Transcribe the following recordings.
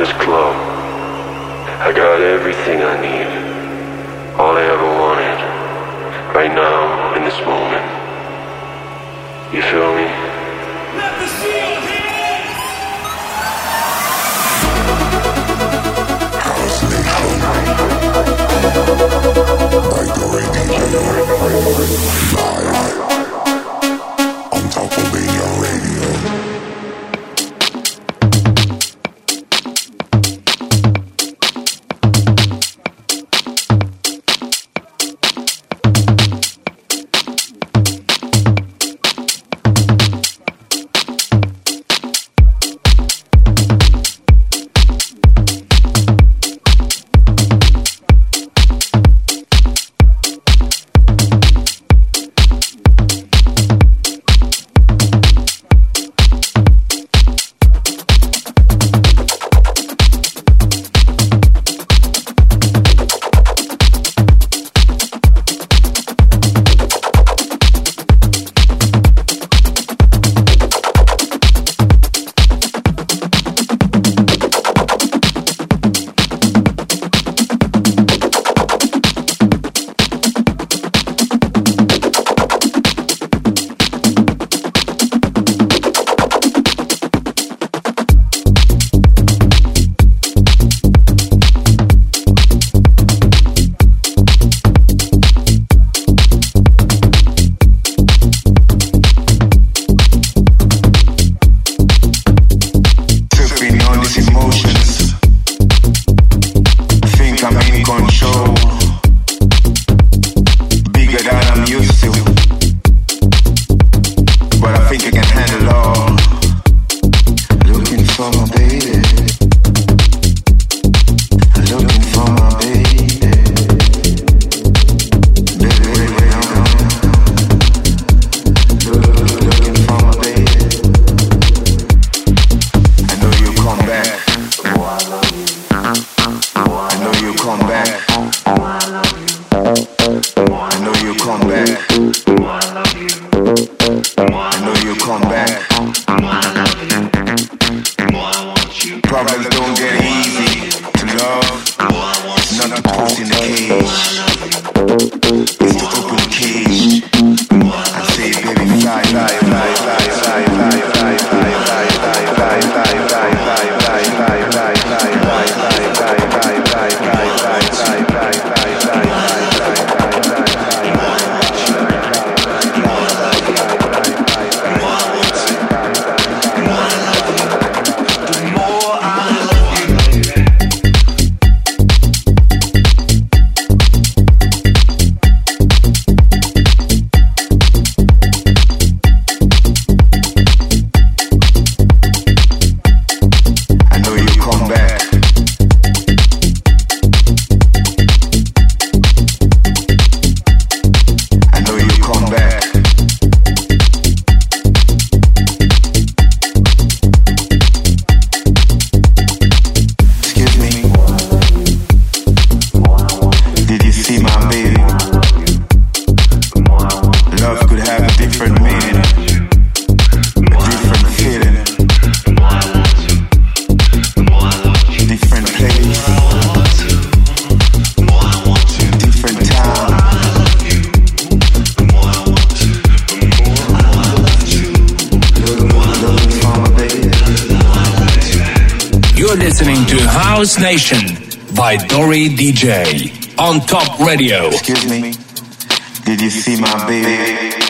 this club. I got everything I need. All I ever wanted. Right now, in this moment. You feel me? Let the shield hit! House Nation. By Grady Live. House Nation by Dory DJ on Top Radio. Excuse me, did you see my baby?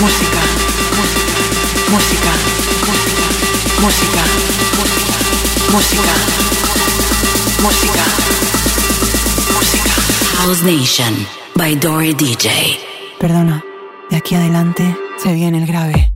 música, música, música, música, música, música, música. House Nation by Dory DJ. Perdona, de aquí adelante se viene el grave.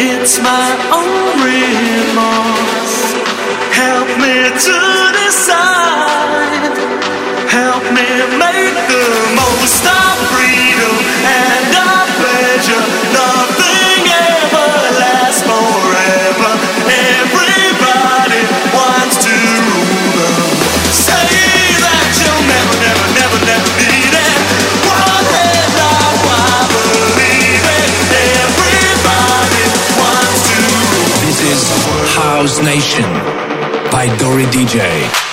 It's my own remorse. Help me to decide. Help me make the most of by Dory DJ.